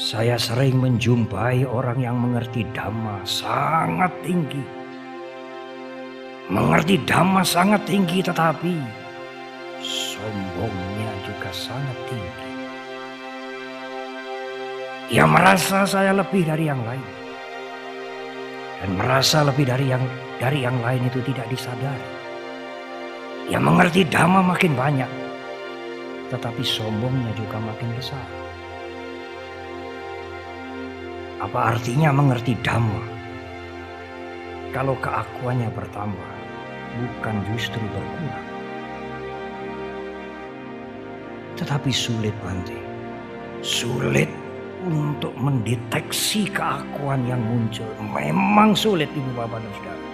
Saya sering menjumpai orang yang mengerti dhamma sangat tinggi. Mengerti dhamma sangat tinggi tetapi sombongnya juga sangat tinggi. Ia merasa saya lebih dari yang lain. Dan merasa lebih dari yang dari yang lain itu tidak disadari. Ia mengerti dhamma makin banyak. Tetapi sombongnya juga makin besar. Apa artinya mengerti dhamma? Kalau keakuannya bertambah, bukan justru berkurang. Tetapi sulit Bante. Sulit untuk mendeteksi keakuan yang muncul. Memang sulit Ibu Bapak dan Saudara.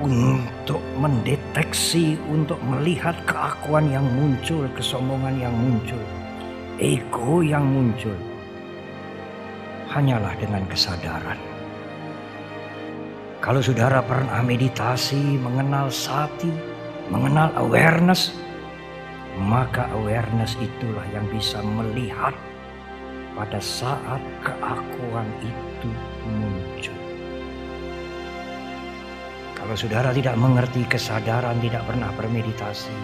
Untuk mendeteksi, untuk melihat keakuan yang muncul, kesombongan yang muncul ego yang muncul hanyalah dengan kesadaran. Kalau saudara pernah meditasi, mengenal sati, mengenal awareness, maka awareness itulah yang bisa melihat pada saat keakuan itu muncul. Kalau saudara tidak mengerti kesadaran, tidak pernah bermeditasi,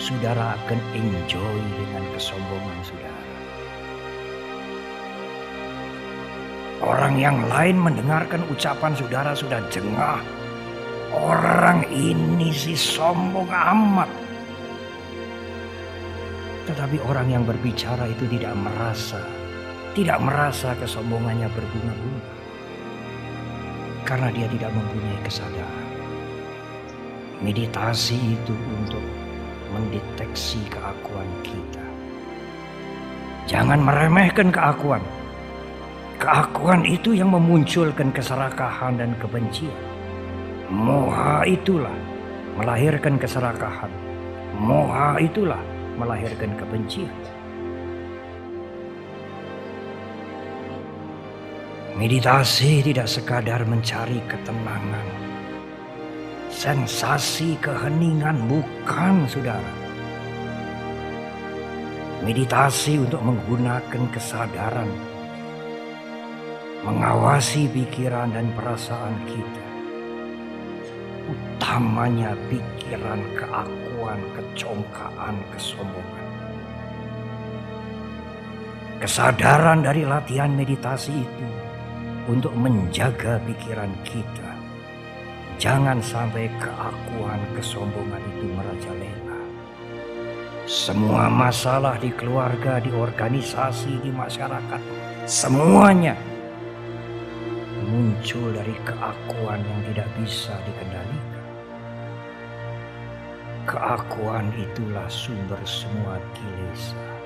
saudara akan enjoy dengan kesombongan saudara. Orang yang lain mendengarkan ucapan saudara sudah jengah. Orang ini sih sombong amat. Tetapi orang yang berbicara itu tidak merasa, tidak merasa kesombongannya berbunga-bunga. Karena dia tidak mempunyai kesadaran. Meditasi itu untuk mendeteksi keakuan kita. Jangan meremehkan keakuan. Keakuan itu yang memunculkan keserakahan dan kebencian. Moha itulah melahirkan keserakahan. Moha itulah melahirkan kebencian. Meditasi tidak sekadar mencari ketenangan, sensasi keheningan bukan saudara. Meditasi untuk menggunakan kesadaran, mengawasi pikiran dan perasaan kita. Utamanya pikiran keakuan, kecongkaan, kesombongan. Kesadaran dari latihan meditasi itu untuk menjaga pikiran kita Jangan sampai keakuan kesombongan itu merajalela. Semua masalah di keluarga, di organisasi, di masyarakat, semuanya muncul dari keakuan yang tidak bisa dikendalikan. Keakuan itulah sumber semua kilesa.